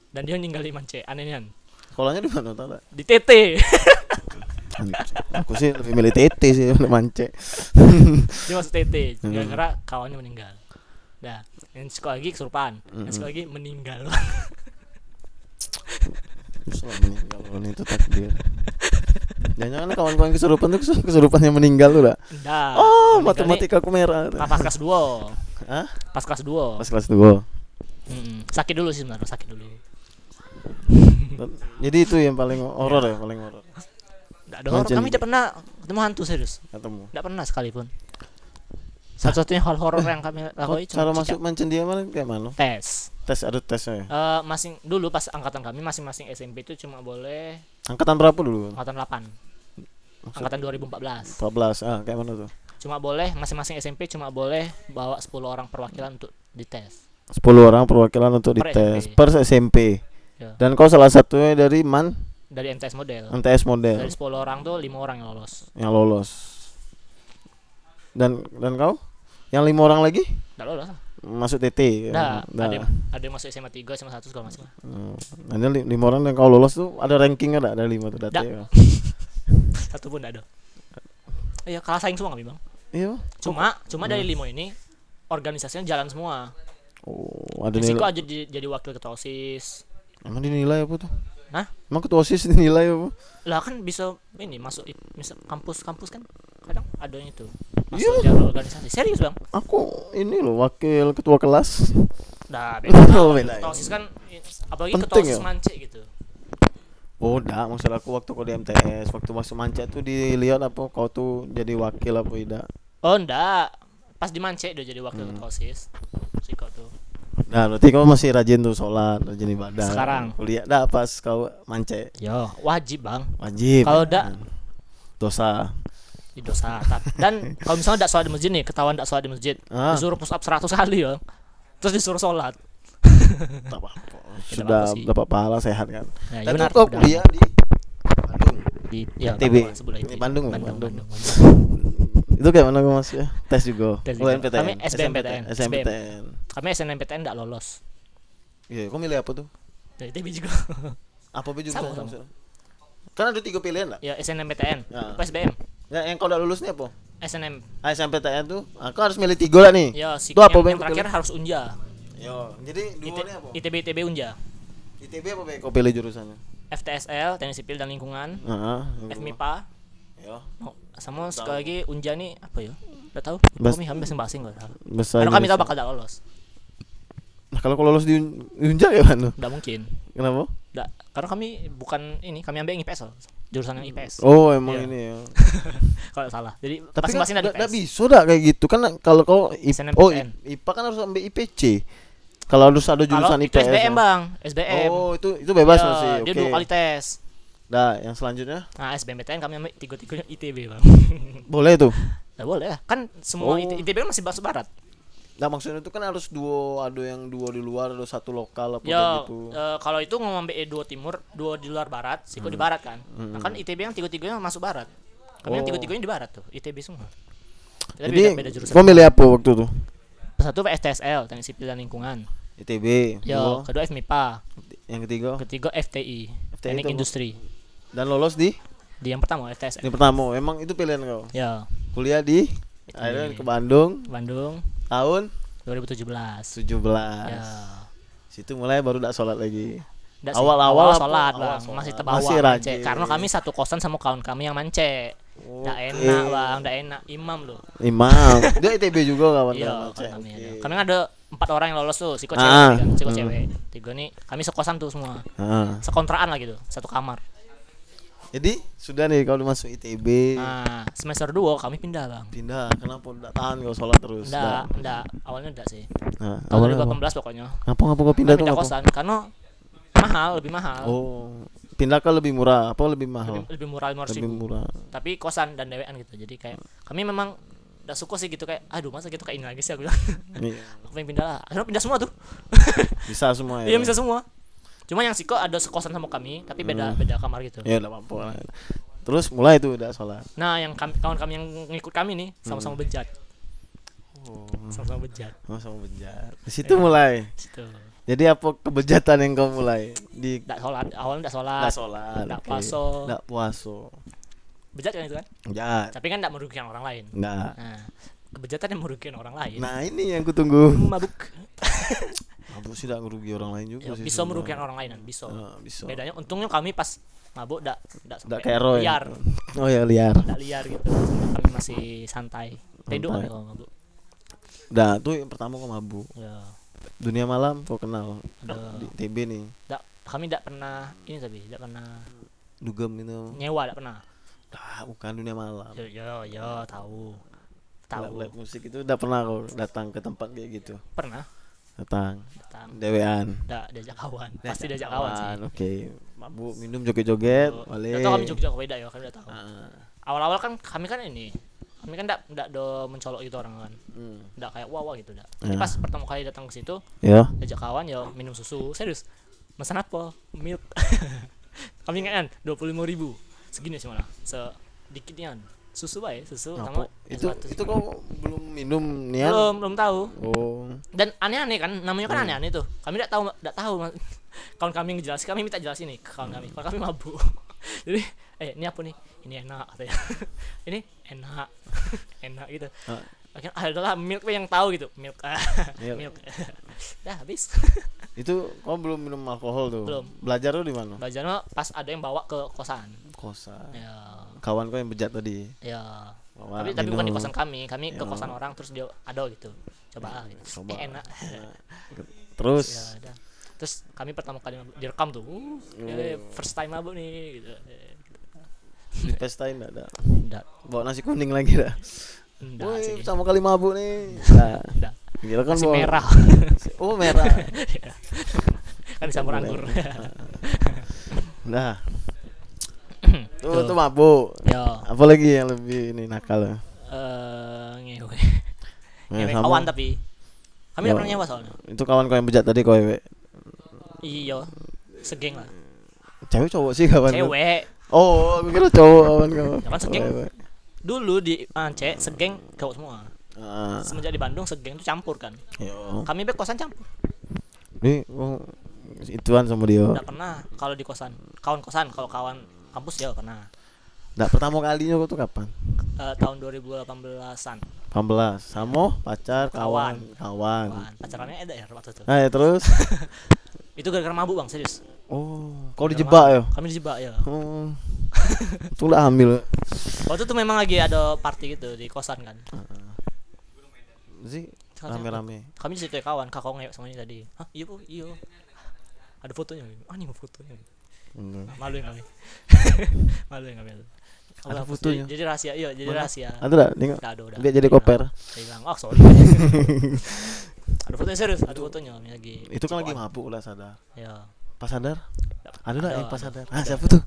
B: Dan dia meninggal di Mance anehnya
A: Sekolahnya di mana tahu tak?
B: di TT
A: Aku sih lebih milih TT sih mance.
B: dia masuk TT
A: Hmm.
B: gara-gara kawannya meninggal nah yang sekali lagi kesurupan
A: Hmm.
B: yang sekali lagi meninggal
A: Selama meninggal kalau itu takdir. Jangan-jangan kawan-kawan kesurupan tuh kesu- kesurupan yang meninggal tuh dah.
B: Nah,
A: Oh, matematika aku merah.
B: pa- pas kelas 2
A: Hah?
B: pas kelas 2
A: Pas kelas 2.
B: sakit dulu sih sebenarnya sakit dulu
A: Jadi itu yang paling horor ya, paling horor.
B: Nggak ada horor kami tidak pernah ketemu hantu serius
A: Ketemu.
B: tidak pernah sekalipun satu-satunya hal horor yang kami lakukan
A: cara
B: cuma
A: masuk mancen dia mana kayak mana?
B: tes
A: Tes ada tesnya ya.
B: Eh, masing dulu pas angkatan kami masing-masing SMP itu cuma boleh
A: Angkatan berapa dulu?
B: angkatan 8 angkatan 2014
A: 14. Ah, kayak mana tuh?
B: cuma boleh masing-masing SMP cuma boleh bawa 10 orang perwakilan untuk dites
A: 10 orang perwakilan untuk
B: Per
A: dites
B: SMP.
A: per SMP.
B: Ya.
A: Dan kau salah satunya dari MAN
B: dari MTS model
A: MTS model
B: dari 10 orang tuh lima orang yang lolos
A: yang lolos. Dan dan kau? Yang lima orang lagi
B: nggak lolos
A: masuk TT. Nah,
B: ada ada yang masuk SMA 3 SMA 1 segala macam
A: Hmm. Li- lima orang yang kau lolos tuh ada rankingnya enggak? Ada lima tuh data. Ya?
B: satu pun nggak ada iya kalah saing semua kami bang
A: Iya.
B: cuma cuma
A: Hmm.
B: dari lima ini organisasinya jalan semua
A: Oh, ada
B: Risiko
A: nilai.
B: aja di- jadi wakil ketua osis
A: Emang dinilai apa tuh?
B: Hah?
A: Emang ketua OSIS dinilai apa?
B: lah kan bisa ini masuk misal kampus-kampus kan kadang ada yang itu
A: Iya.
B: masuk jalur organisasi serius bang
A: Aku ini loh wakil ketua kelas.
B: Nah, beda.
A: Oh, beda ya.
B: Ketua OSIS kan apalagi
A: Penting
B: ketua OSIS
A: ya?
B: mance gitu.
A: Oh, enggak, maksud aku waktu kau di MTS, waktu masuk manca tuh dilihat apa kau tuh jadi wakil apa tidak.
B: Oh, enggak. Pas di mance udah jadi wakil
A: Hmm.
B: ketua OSIS.
A: Nah, berarti kau masih rajin tuh sholat, rajin ibadah.
B: Sekarang?
A: Kuliah dah pas kau mance.
B: Yo, wajib, Bang.
A: Wajib.
B: Kalau enggak
A: dosa.
B: di dosa. Dan kalau misalnya enggak sholat di masjid nih, ketahuan enggak sholat di masjid,
A: Ah,
B: disuruh push up 100 kali ya. Terus disuruh sholat.
A: tak.
B: Tidak
A: Sudah
B: apa-apa sih.
A: dapat pahala sehat kan.
B: Nah, iya
A: Tapi
B: benar. benar.
A: kuliah di Bandung.
B: di ya,
A: TB.
B: Itu.
A: Bandung,
B: Bandung,
A: Bandung.
B: Bandung, Bandung.
A: Itu kayak mana Mas ya? Tes juga.
B: Tes juga. Kami SBMPTN.
A: SBMPTN.
B: Kami SNMPTN enggak lolos.
A: Iya, kau milih apa tuh?
B: Dari TB juga.
A: Apa be juga?
B: Sama, sama.
A: Kan ada tiga pilihan lah.
B: ya SNMPTN.
A: Ya.
B: Apa SBM?
A: Ya, yang kau udah lulus nih apa?
B: SNM.
A: Ah, SMPTN tuh, aku harus milih tiga lah nih.
B: Ya, si
A: Itu apa,
B: yang, yang terakhir harus unja.
A: Yo, jadi dua
B: IT,
A: apa?
B: ITB ITB unja.
A: ITB apa be? Kau pilih jurusannya?
B: FTSL, Teknik Sipil dan Lingkungan,
A: Heeh.
B: FMIPA,
A: Yo.
B: oh, sama sekali lagi unja nih apa ya? Udah tahu?
A: Bas-
B: Kami kami basing-basing kok.
A: Bahasa
B: Karena kami tahu bakal tidak lolos.
A: Nah, kalau kau lolos di Un- Unja ya mana?
B: Tidak mungkin.
A: Kenapa?
B: Nggak, karena kami bukan ini, kami ambil yang IPS loh. Jurusan yang IPS.
A: Oh, emang
B: Iya.
A: ini ya.
B: Kalau salah. Jadi
A: Tapi kan
B: masing-masing ada IPS.
A: bisa dah kayak gitu kan kalau
B: SNMPTN.
A: oh IPA kan harus ambil IPC. Kalau harus ada
B: Kalau
A: jurusan
B: itu
A: IPS.
B: SBM. Bang. SBM.
A: Oh, itu itu bebas
B: Ya,
A: masih.
B: Dia dua kali tes.
A: Dah, yang selanjutnya
B: Nah, SBMPTN kami ambil tiga-tiganya ITB, Bang.
A: boleh tuh.
B: Nah, boleh. Kan semua
A: Oh.
B: IT ITB kan masih bahasa barat.
A: Nah, maksudnya itu kan harus dua ada yang dua di luar, ada satu lokal apa
B: Ya,
A: gitu.
B: eh, kalau itu ngomong ambil dua timur, dua di luar barat, Siko di barat kan. Nah, kan ITB yang tiga-tiganya masuk barat. Kami yang
A: Hmm. Oh.
B: tiga-tiganya di barat tuh, ITB semua. Kita
A: Jadi
B: beda, beda jurusan.
A: kau milih apa waktu itu?
B: Satu STSL, Teknik Sipil dan Lingkungan.
A: ITB.
B: Yo,
A: dua.
B: kedua FMIPA,
A: Yang ketiga.
B: ketiga FTI, Teknik
A: itu?
B: Industri.
A: Dan lolos di
B: Di yang pertama FTSL.
A: ini pertama. Emang itu pilihan kau.
B: Ya,
A: Kuliah di akhirnya ke Bandung
B: Bandung
A: tahun
B: 2017.
A: 17.
B: Ya.
A: Situ mulai baru tak sholat lagi.
B: Nggak
A: Awal-awal apa?
B: sholat
A: Awal
B: bang,
A: sholat.
B: masih terbawa
A: Masih
B: mance. Karena kami satu kosan sama kawan kami yang mance. Nggak
A: Oke.
B: enak bang, nggak enak. Imam loh.
A: Imam. Dia ITB juga kawan
B: Iya,
A: kawan
B: kawan kami ada.
A: Oke.
B: Kami kan ada empat orang yang lolos tuh, siko
A: Ah,
B: cewek, kan, siko
A: hmm.
B: cewek. Tiga nih, kami sekosan tuh semua,
A: Ah.
B: sekontraan lah gitu, satu kamar.
A: Jadi sudah nih udah masuk ITB.
B: Nah, semester 2 kami pindah bang.
A: Pindah. Kenapa udah tahan kau sholat terus?
B: Enggak, enggak, awalnya enggak sih.
A: Nah,
B: Tahun
A: awalnya apa?
B: 2018 pokoknya.
A: Ngapa ngapa kau pindah
B: Kami
A: tuh?
B: pindah
A: ngapa?
B: kosan karena mahal, lebih mahal.
A: Oh, pindah ke lebih murah apa lebih mahal?
B: Lebih, lebih murah
A: Lebih
B: ribu.
A: murah.
B: Tapi kosan dan dewean gitu. Jadi kayak kami memang enggak suka sih gitu kayak aduh masa gitu kayak ini lagi sih aku bilang.
A: Iya.
B: aku pengen pindah lah. Akhirnya pindah semua tuh.
A: Bisa semua ya.
B: Iya bisa semua. Cuma yang Siko ada sekosan sama kami, tapi beda
A: Hmm.
B: beda kamar gitu.
A: Ya udah apa Terus mulai tuh udah sholat.
B: Nah, yang kami, kawan kami yang ngikut kami nih
A: Hmm.
B: sama-sama bejat,
A: Oh,
B: sama-sama bejat.
A: sama bejat. Di situ mulai.
B: Situ.
A: Jadi apa kebejatan yang kau mulai di
B: Enggak sholat, awalnya enggak sholat.
A: Nggak sholat,
B: Nggak
A: oke.
B: puaso.
A: Nggak puaso.
B: Bejat kan itu kan?
A: Bejat.
B: Tapi kan enggak merugikan orang lain.
A: Nggak.
B: Nah, kebejatan yang merugikan orang lain.
A: Nah ini yang kutunggu.
B: mabuk.
A: Mabuk sih tidak ngerugi orang lain juga
B: Ya,
A: sih.
B: bisa merugikan orang lain bisa.
A: Ah, bisa.
B: Bedanya untungnya kami pas mabuk enggak
A: Nggak
B: sampai
A: kayak Roy.
B: liar.
A: Oh ya liar.
B: Enggak liar gitu. Kami masih santai. Tidur kan kalau mabuk.
A: Nah tuh yang pertama kau mabuk.
B: Ya.
A: Dunia malam kau kenal
B: Ada.
A: di TB nih.
B: Nggak, kami enggak pernah ini tapi enggak pernah
A: Dugem itu.
B: nyewa enggak pernah.
A: Ah, bukan dunia malam.
B: Yo yo yo tahu. Tahu.
A: Lab, lab musik itu udah pernah kau datang ke tempat kayak gitu.
B: Pernah
A: Datang.
B: datang.
A: Dewean.
B: Enggak diajak kawan. Pasti diajak kawan sih.
A: Oke. Mabuk, minum joget-joget.
B: Udah tahu kami Jogja beda ya, kami udah tahu.
A: Ah,
B: Awal-awal kan kami kan ini kami kan enggak enggak do mencolok gitu orang kan.
A: hmm.
B: Kayak wah wah gitu enggak. Tapi
A: Ya.
B: pas pertama kali datang ke situ
A: Ya.
B: ajak kawan ya minum susu serius pesan apa milk kami ingat kan dua puluh lima ribu segini sih malah sedikitnya susu baik susu sama?
A: Itu itu kau belum minum nian?
B: belum belum tahu
A: Oh.
B: dan aneh-aneh kan namanya kan
A: Hmm.
B: aneh-aneh tuh kami tidak tahu tidak tahu kawan kami ngejelasin kami minta jelasin nih kawan kami kawan kami mabuk jadi eh ini apa nih ini enak katanya ini enak enak gitu
A: Ah.
B: akhirnya ah, adalah milk yang tahu gitu milk
A: Milk.
B: milk dah habis
A: Itu kau belum minum alkohol tuh?
B: Belum.
A: Belajar tuh di mana?
B: belajar pas ada yang bawa ke kosan
A: Kosan.
B: ya.
A: Kawan kau yang bejat tadi.
B: ya. Tapi tapi bukan di kosan kami. Kami ke
A: Ya.
B: kosan orang terus dia ada gitu. Coba ah, gitu.
A: Coba.
B: Eh, enak
A: Terus?
B: Ya udah terus kami pertama kali direkam tuh. Uh, ya, first time mabuk nih gitu.
A: Di pesta enggak ada.
B: enggak
A: Bawa nasi kuning lagi dah.
B: enggak
A: Woi, pertama kali mabuk nih. Nah,
B: enggak
A: kira kan bawa-
B: merah.
A: Oh, merah.
B: kan dicampur anggur.
A: Nah, tuh
B: Tuh.
A: tuh mabuk.
B: ya
A: Apa lagi yang lebih ini nakal ya?
B: eh ngewe
A: Ya,
B: ngewe
A: sama.
B: kawan tapi kami udah pernah nyewa soalnya
A: Itu kawan kau yang bejat tadi kau ewe.
B: iya segeng lah
A: Cewek cowok sih kawan
B: cewek
A: Oh, aku kira cowok kawan kau.
B: Ya kan segeng.
A: Ewe.
B: dulu di Aceh segeng cowok semua
A: Ah,
B: semenjak di Bandung segeng itu campur kan
A: yo.
B: kami be kosan campur
A: Nih, oh, ituan sama dia.
B: Nggak pernah kalau di kosan kawan kosan kalau kawan kampus ya pernah
A: Nah, pertama kalinya kau tuh kapan?
B: Eh, tahun 2018an
A: 18 sama pacar kawan kawan,
B: kawan. Pacarannya ada ya waktu itu?
A: Nah ya terus?
B: Itu gara-gara mabuk bang serius.
A: Oh kau dijebak ya?
B: Kami dijebak ya.
A: Oh. Itu lah hamil.
B: Waktu itu memang lagi ada party gitu di kosan kan.
A: Sih
B: Salah
A: rame rame
B: kami situ ya kawan kakak ngewek semuanya tadi. Ah iya bu iya. Ada fotonya ah ini mau malu yang kami malu yang kami
A: Ada
B: Aku
A: fotonya?
B: jadi, jadi rahasia iya jadi
A: Mana?
B: rahasia.
A: Ada tak nengok.
B: Nggak ada udah.
A: Dia jadi koper?
B: Hilang. Oh sorry. Ada fotonya serius? Ada fotonya lagi
A: itu kan lagi mabuk lah sadar.
B: Ya
A: pas sadar? Ada.
B: Ada,
A: yang pas
B: ada.
A: sadar? Ah siapa tuh?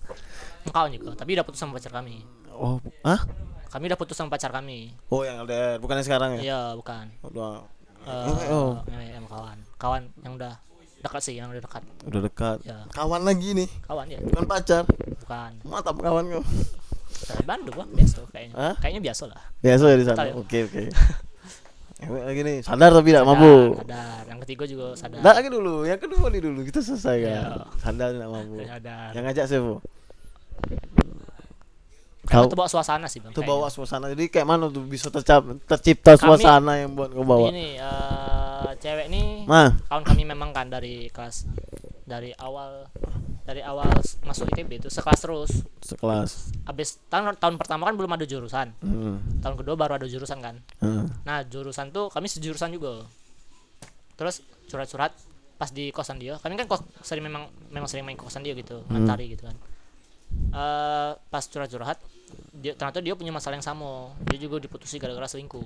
B: Kawan juga tapi udah putus sama pacar kami.
A: Oh ah
B: kami udah putus sama pacar kami.
A: Oh yang LDR bukan yang sekarang ya?
B: Iya bukan.
A: Udah
B: Eh,
A: oh.
B: ngewe sama kawan. Kawan yang udah dekat sih yang udah dekat
A: udah dekat
B: ya
A: kawan lagi nih
B: kawan ya
A: bukan pacar
B: bukan
A: mantap kawan kau
B: Dari Bandung wah biasa tuh kayaknya
A: Hah?
B: kayaknya biasa lah
A: Biasa ya di sana.
B: Ya.
A: Oke oke. Ewe lagi nih sadar tapi tidak mabuk.
B: sadar yang ketiga juga sadar
A: Nah, lagi dulu, yang kedua nih dulu kita selesai kan.
B: Iya.
A: Sadar tidak mabuk.
B: sadar
A: Yang ngajak siapa?
B: Karena
A: Kau
B: itu bawa suasana sih bang
A: tuh bawa suasana. Jadi kayak mana tuh bisa tercap, tercipta
B: Kami-
A: suasana yang buat kau bawa?
B: ini eh, cewek nih
A: Mah,
B: kawan kami memang kan dari kelas dari awal dari awal masuk ITB itu sekelas terus.
A: Sekelas.
B: habis tahun tahun pertama kan belum ada jurusan.
A: Hmm.
B: tahun kedua baru ada jurusan kan.
A: Hmm.
B: nah jurusan tuh kami sejurusan juga. Terus surat-surat pas di kosan dia. Kami kan kos, sering memang memang sering main kosan dia gitu
A: Hmm.
B: ngantari gitu kan. Eh pas curhat-curhat dia ternyata dia punya masalah yang sama. Dia juga diputusi gara-gara selingkuh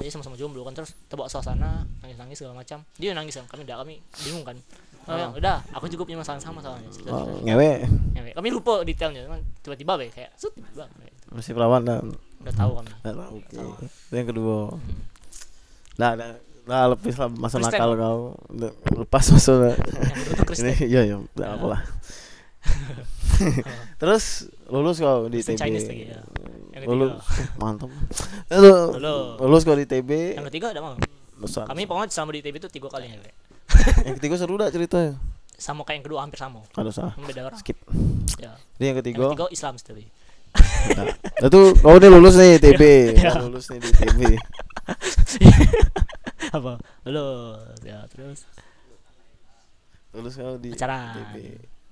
B: jadi sama-sama jomblo kan terus terbawa suasana nangis-nangis segala macam. Dia nangis kan kami udah kami bingung kan. Oh, ya, udah aku juga punya masalah sama soalnya.
A: Oh, ngewe.
B: Ya, kami lupa detailnya cuman tiba-tiba be kayak sut tiba
A: masih perawan dan
B: udah tahu kami.
A: Nah, Oke. Itu yang kedua. Nah, nah, nah lepas lah masa
B: Kristen.
A: nakal kau. Udah, Lepas masa ini iya iya, tidak apa lah. Terus lulus kau di TB.
B: Chinese lagi ya ketiga
A: Lulus mantap.
B: Lulus.
A: lulus kau di TB.
B: yang ketiga ada mau
A: Besar.
B: kami pokoknya selama di ITB itu tiga kali ya.
A: Yang ketiga seru dah ceritanya.
B: sama kayak yang kedua hampir sama
A: Ada salah.
B: Beda orang
A: Skip.
B: ya
A: Jadi yang
B: yang
A: ketiga.
B: ketiga Islam sekali
A: Nah, itu kau nih lulus nih TB. Kau lulus nih di TB.
B: apa lulus ya terus
A: Lulus kau di. TB.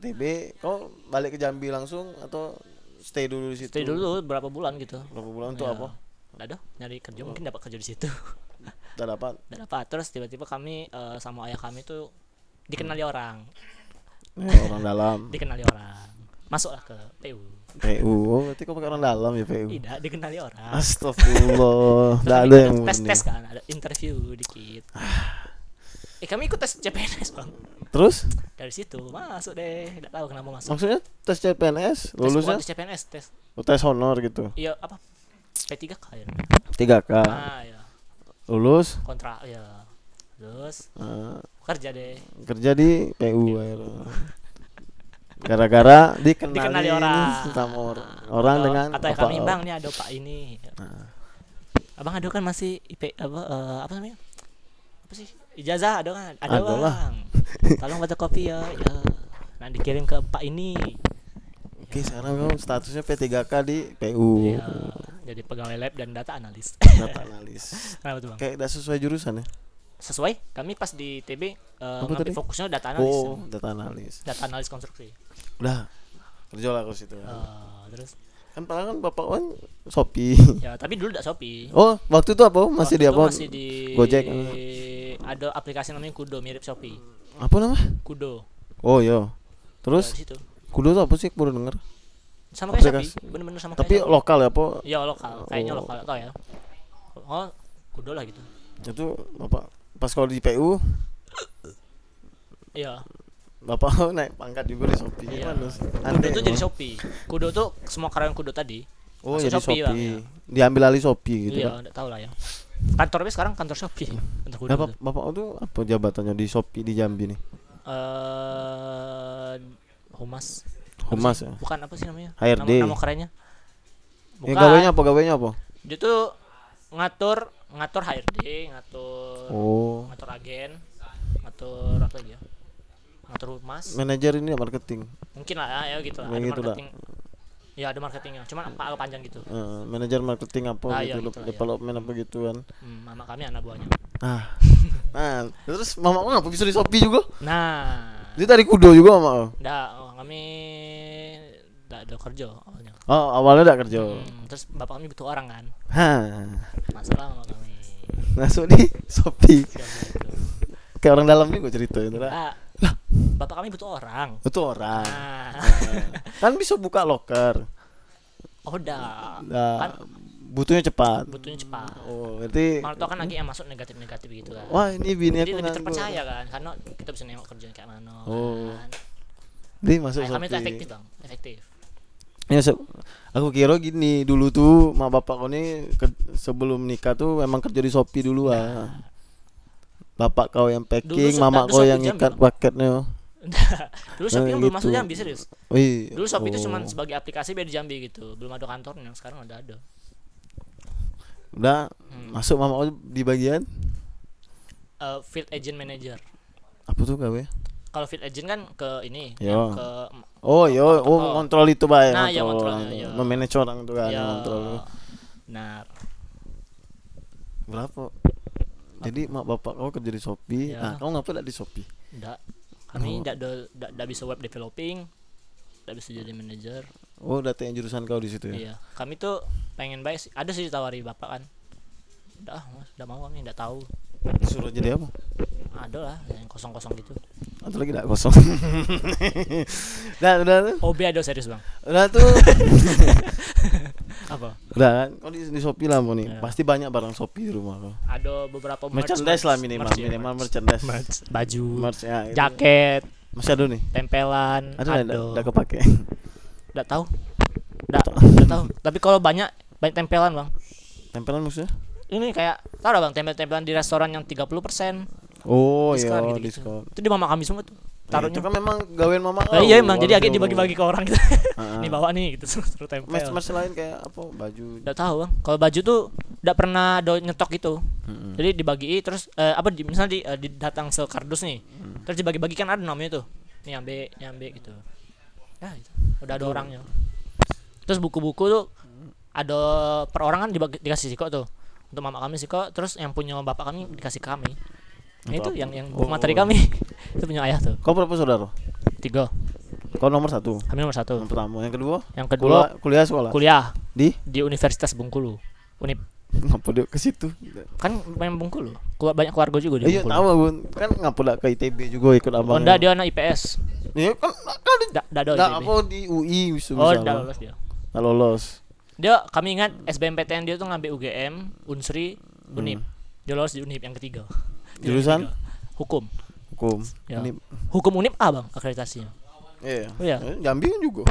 A: TB kau balik ke Jambi langsung atau stay dulu di situ?
B: stay dulu berapa bulan gitu
A: Berapa bulan untuk
B: Ya.
A: apa?
B: Nggak ada nyari kerja mungkin dapat kerja di situ
A: Udah dapat.
B: Nggak dapat terus tiba-tiba kami eh, sama ayah kami tuh dikenali orang
A: Ya, orang dalam.
B: dikenali orang masuklah ke PU
A: PU. Oh, berarti kau pakai orang dalam ya PU.
B: tidak dikenali orang
A: Astagfirullah.
B: Kami
A: ada yang
B: tes tes kan ada interview dikit eh kami ikut tes CPNS bang.
A: Terus?
B: Dari situ masuk deh. Tidak tahu kenapa masuk.
A: Maksudnya tes CPNS
B: tes
A: lulusnya
B: bukan tes CPNS tes.
A: Oh, tes honor gitu.
B: iya apa? P3 kaya
A: 3K.
B: ah ya
A: Lulus?
B: Kontrak ya terus?
A: Eh,
B: kerja deh.
A: Kerja di PU akhirnya. Gara-gara dikenali,
B: dikenali orang.
A: sama or- orang
B: Atau
A: dengan
B: kata kami bang nih ada pak ini.
A: Nah.
B: abang ada kan masih IP apa eh, apa namanya? Apa sih ijazah ada kan ada bang tolong baca kopi ya ya nah dikirim ke pak ini
A: Oke, sekarang kamu statusnya P3K di PU.
B: ya jadi pegawai lab dan data analis
A: Data analis.
B: kenapa tuh bang
A: Kayak udah sesuai jurusan ya?
B: sesuai kami pas di TB eh,
A: Apa
B: ngambil
A: tadi?
B: fokusnya data analis
A: Oh, data analis.
B: data analis konstruksi
A: Udah. Kerja lah ke situ.
B: Eh, terus
A: Kan padahal kan bapak kan Shopee.
B: ya tapi dulu tidak Shopee
A: Oh, waktu itu apa? Masih
B: Waktu
A: di apa?
B: masih di
A: Gojek.
B: Ada aplikasi namanya Kudo mirip Shopee
A: Apa nama?
B: Kudo
A: Oh, iya. Terus
B: Ya,
A: kudu tuh apa sih? Baru denger.
B: sama kayak
A: Aplikasi.
B: Shopee bener-bener sama
A: Tapi
B: kayak
A: lokal ya, apa?
B: ya lokal kayaknya
A: Oh.
B: lokal tau ya oh Kudo lah gitu
A: Itu bapak pas kalau di PU
B: iya
A: bapak naik pangkat juga di Shopee.
B: Iya. Kudo tuh jadi. Shopee Kudo tuh semua karyawan Kudo tadi
A: Oh, jadi
B: Shopee,
A: Shopee.
B: Bang, ya.
A: Diambil alih Shopee gitu
B: iya
A: kan.
B: nggak tahu lah ya kantornya sekarang kantor Shopee kantor Kudo
A: Nah, bap- bapak tuh apa jabatannya di Shopee di Jambi nih?
B: eh humas Apa
A: Humas
B: sih?
A: ya.
B: bukan apa sih namanya
A: HRD.
B: nama, nama kerennya
A: Ya, gawainya apa? Gawainya apa?
B: dia tuh ngatur ngatur HRD ngatur
A: Oh,
B: ngatur agen ngatur apa lagi ya ngatur humas
A: manajer ini marketing.
B: mungkin lah ya, ya gitu lah
A: gitu lah.
B: Ya ada marketingnya cuman apa agak panjang gitu
A: Eh, manajer marketing apa
B: Ah,
A: gitu,
B: iya, gitu lah, ya.
A: development apa gitu kan.
B: hmm, mama kami anak buahnya
A: Nah, nah, terus mama ngapa bisa di Shopee juga?
B: nah
A: Dia dari Kudo juga mama.
B: ndak oh, kami ndak ada kerja awalnya
A: Oh, awalnya udah kerja.
B: Hmm, terus bapak kami butuh orang kan
A: Hah,
B: masalah mama kami
A: masuk di Shopee. Kayak orang dalam nih gue cerita itu lah.
B: Ah, bapak kami butuh orang
A: Itu orang.
B: nah
A: kan bisa buka locker.
B: oh udah
A: Nah,
B: kan
A: butuhnya cepat.
B: butuhnya cepat
A: Oh, berarti
B: tau kan lagi yang masuk negatif-negatif gitu kan
A: wah ini bini
B: jadi
A: aku
B: lebih terpercaya kan karena kita bisa nengok kerjaan kayak mana
A: Oh.
B: kan.
A: Dia masuk
B: Nah, kami itu efektif bang efektif
A: Ya, se- aku kira gini dulu tuh mak bapak kau nih sebelum nikah tuh memang kerja di Shopee dulu ah. Bapak kau yang packing,
B: se-
A: mama
B: dulu
A: kau yang ikat paketnya.
B: dulu Shopee
A: Nah,
B: kan belum
A: gitu.
B: masuk Jambi serius
A: Wih,
B: dulu Shopee itu
A: oh.
B: cuma sebagai aplikasi biar di Jambi gitu belum ada kantornya sekarang ada ada
A: udah
B: Hmm.
A: masuk mama oh, di bagian
B: Eh, field agent manager
A: apa tuh gawe?
B: kalau field agent kan ke ini
A: Yo.
B: ke
A: Oh, yo, oh, kontrol itu baik.
B: Nah, iya, kontrolnya, iya.
A: Memanage orang itu kan,
B: ya
A: kontrol.
B: benar
A: Berapa? Jadi mak bapak kau kerja di Shopee.
B: Ya.
A: Nah, kau ngapa tidak di Shopee?
B: enggak kami
A: Oh.
B: enggak ada enggak, enggak bisa web developing enggak bisa jadi manager
A: Oh, data yang jurusan kau di situ ya.
B: iya kami tuh pengen baik sih ada sih ditawari bapak kan udah mas udah mau kami enggak tahu
A: Suruh jadi apa?
B: ada lah yang kosong kosong gitu
A: Atau lagi tidak kosong. udah, udah tuh.
B: OB ada serius bang
A: Udah tuh.
B: apa
A: udah kan kau di, di Shopee lah mau nih.
B: Ya.
A: Pasti banyak barang Shopee di rumah kau.
B: ada beberapa merch-
A: Merchandise lah minimal,
B: merch ya,
A: minimal
B: merch.
A: merchandise.
B: Merch, baju
A: Merch ya. itu.
B: jaket
A: Masih ada nih.
B: tempelan
A: Ada
B: ada
A: enggak enggak kepake.
B: enggak tahu enggak enggak tahu tapi kalau banyak banyak tempelan bang
A: Tempelan maksudnya?
B: ini kayak tahu nggak bang tempel-tempelan di restoran yang 30%
A: Oh,
B: diskon
A: iya,
B: gitu,
A: diskon.
B: itu di mama kami semua tuh.
A: Nah,
B: taruhnya
A: itu kan memang gawean mama
B: Nah, iya emang. Jadi agak dibagi-bagi ke orang gitu.
A: Heeh.
B: nih bawa nih gitu. Suruh suruh tempel.
A: Mas mas lain kayak apa baju?
B: Nggak tahu bang. Kalau baju tuh nggak pernah do nyetok gitu.
A: Mm-mm.
B: jadi dibagi terus eh, apa di, misalnya di, eh, di datang se kardus nih.
A: Hmm.
B: terus dibagi-bagi kan ada namanya tuh. Nih ambil nih ambil gitu. Ya itu udah ada orangnya. Terus buku-buku tuh ada per orang kan dibagi, dikasih siko tuh. Untuk mama kami siko. Terus yang punya bapak kami dikasih kami nah, itu yang yang
A: Oh,
B: materi kami itu punya ayah tuh
A: Kau berapa saudara?
B: tiga
A: Kau nomor satu.
B: kami nomor satu
A: Yang pertama, yang kedua?
B: yang
A: Kuliah,
B: kedua
A: kuliah sekolah.
B: kuliah
A: Di?
B: di Universitas Bengkulu Unip
A: Ngapa dia ke situ?
B: kan main Bengkulu banyak keluarga juga di
A: Iya
B: Bengkulu
A: tahu Bun. Kan ngapa dak ke ITB juga ikut abang.
B: oh enggak dia anak IPS
A: Iya kan kan di
B: enggak enggak ITB.
A: apa di UI
B: oh enggak lolos dia
A: Nggak lolos.
B: dia kami ingat SBMPTN dia tuh ngambil UGM Unsri Unip dia lolos di Unip yang ketiga
A: Jurusan?
B: ketiga. hukum
A: Hukum.
B: Ya.
A: Ini
B: hukum Unip A bang akreditasinya
A: iya.
B: Oh, iya.
A: Eh, Jambi kan juga.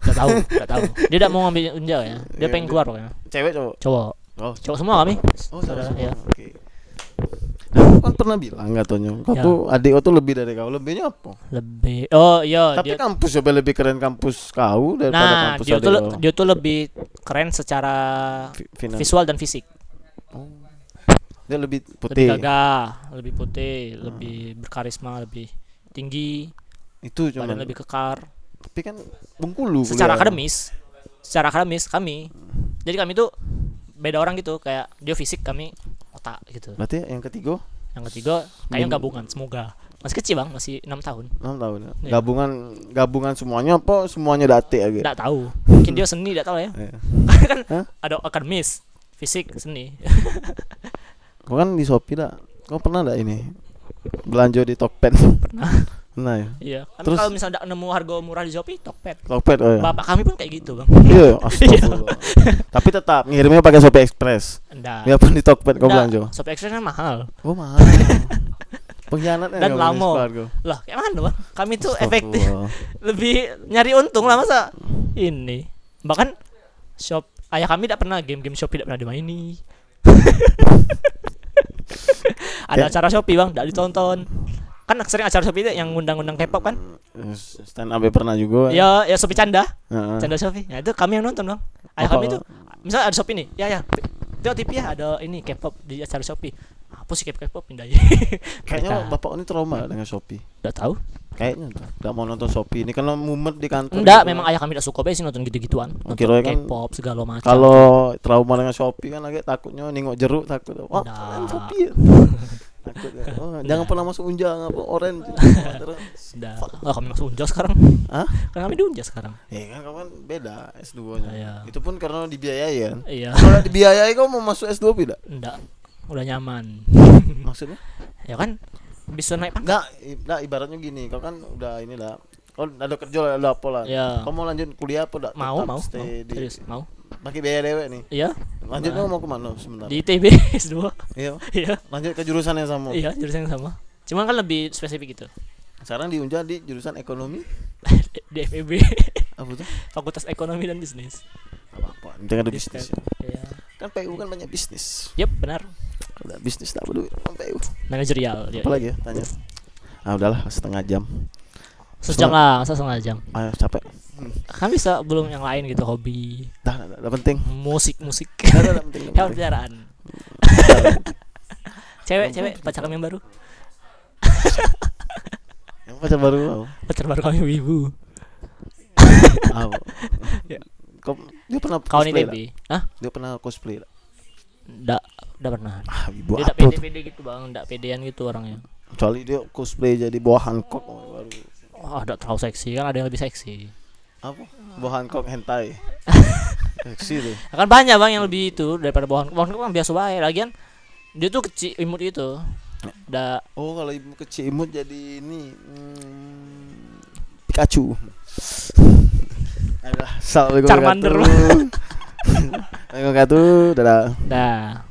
B: Gak tahu gak tahu dia tidak mau ngambil unja ya dia
A: Iya,
B: pengen
A: dia-
B: keluar pokoknya
A: Cewek cowok.
B: cowok
A: Oh,
B: cowok semua kami
A: Oh,
B: Saudara, ya.
A: Oke. Nah, kan pernah bilang katanya, kau
B: Ya.
A: tuh adik kau tuh lebih dari kau. Lebihnya apa?
B: lebih oh iya
A: Tapi
B: dia
A: kampus coba lebih keren kampus kau daripada
B: nah
A: kampus
B: dia
A: adik
B: tuh
A: kau.
B: dia tuh lebih keren secara
A: Fi- finan-
B: visual dan fisik
A: Oh. Dia lebih
B: lebih
A: putih.
B: gagah lebih putih lebih berkarisma lebih tinggi
A: Itu cuma.
B: badan lebih kekar
A: Tapi kan Bengkulu.
B: secara
A: kuliah.
B: akademis secara akademis kami jadi kami tuh beda orang gitu kayak dia fisik kami otak gitu
A: Berarti yang ketiga
B: yang ketiga kayaknya
A: Bing-
B: gabungan semoga masih kecil bang masih enam tahun
A: 6 tahun ya.
B: Iya.
A: Gabungan gabungan semuanya apa semuanya date aja.
B: tidak tahu mungkin dia seni tidak tahu ya
A: Iya.
B: kan ada akademis fisik seni
A: Kau kan di Shopee dah. Kau pernah enggak ini belanja di Tokped?
B: pernah
A: Pernah ya.
B: iya kami
A: Terus-
B: kalau misalnya nemu harga murah di shopee tokped
A: Tokped oh ya.
B: bapak kami pun kayak gitu bang
A: Iya, astagfirullah. Tapi tetap ngirimnya pakai Shopee Express.
B: enggak
A: Ya apa di Tokped kau belanja?
B: shopee express kan mahal
A: Oh mahal. Pengkhianat
B: Dan lama. lah kayak mana bang kami tuh efektif lebih nyari untung lah masa ini bahkan shop ayah kami tidak pernah game-game shopee tidak pernah dimaini ada
A: Kayak-
B: acara shopee bang tidak ditonton. Kan sering acara shopee itu yang ngundang-undang K-pop kan?
A: Stand up pernah juga.
B: ya ya shopee canda. Canda shopee. Nah itu kami yang nonton bang. Ayah kami tuh misalnya ada shopee nih. Ya ya tengok TV ya ada ini K-pop di acara shopee apa sih K-pop pindah aja
A: Kayaknya bapak ini trauma dengan Shopee.
B: tidak tahu
A: Kayaknya. Enggak mau nonton Shopee ini karena mumet di kantor.
B: enggak
A: gitu.
B: memang ayah kami tidak suka sih nonton gitu-gituan
A: Oh,
B: nonton
A: kira kan
B: K-pop segala macam
A: Kalau trauma dengan Shopee kan agak takutnya nengok jeruk takut. Wah,
B: Nah.
A: kalian Shopee ya. takut ya. Oh, jangan pernah masuk unjang apa orange.
B: Sudah. Oh, kami masuk unja sekarang.
A: Hah?
B: Kan kami di unja sekarang.
A: Ya kan kawan beda S2-nya.
B: Iya.
A: Itu pun karena dibiayai kan.
B: Iya.
A: Kalau dibiayai kau mau masuk S2 tidak?
B: Enggak. Udah nyaman.
A: Maksudnya?
B: Ya kan bisa naik pangkat.
A: Enggak, i- enggak ibaratnya gini, kau kan udah inilah. Kau ada kerja ada apa lah.
B: Ya.
A: Kau mau lanjut kuliah apa enggak?
B: Mau, mau, mau.
A: stay di
B: Serius, mau.
A: Pakai biaya dewek nih.
B: Iya.
A: Lanjutnya mau ke mana sebentar?
B: Di ITB S2.
A: Iya.
B: Iya.
A: Lanjut ke jurusan yang sama.
B: Iya, jurusan yang sama. Cuman kan lebih spesifik gitu.
A: Sekarang di Unja di jurusan ekonomi
B: Di FEB,
A: apa tuh?
B: Fakultas Ekonomi dan Bisnis.
A: Apa apa? Penting ada
B: Di
A: bisnis ya.
B: Iya.
A: Kan PU kan banyak bisnis.
B: Yep, benar.
A: Udah bisnis tak sama PU.
B: Manajerial dia.
A: Apa lagi ya? Tanya. Ah udahlah setengah jam.
B: sejam lah masa setengah jam
A: Ayo capek.
B: Kan bisa belum yang lain gitu hobi
A: Dah, dah, dah, penting.
B: musik musik
A: Dah, dah, dah, penting.
B: hewan peliharaan cewek cewek pacar kami yang baru
A: Yang pacar baru apa?
B: pacar baru kami wibu
A: Apa?
B: Ya.
A: Kau dia pernah cosplay
B: ini
A: tak?
B: Hah?
A: Dia pernah cosplay?
B: Nggak, nggak pernah.
A: Ah, ibu
B: Dia pede-pede gitu bang, nggak pedean gitu orangnya.
A: Kecuali dia cosplay jadi buah Hancock oh, baru.
B: Wah, nggak terlalu seksi kan ada yang lebih seksi.
A: Apa? Buah Hancock hentai. Seksi tuh.
B: Akan banyak bang yang lebih itu daripada bahan bahan kan biasa baik. Lagian dia tuh kecil imut itu. Udah
A: Oh, kalau ibu kecil imut jadi ini hmm, Pikachu. Adalah. Assalamualaikum
B: Charmander.
A: warahmatullahi wabarakatuh. Dadah.
B: dah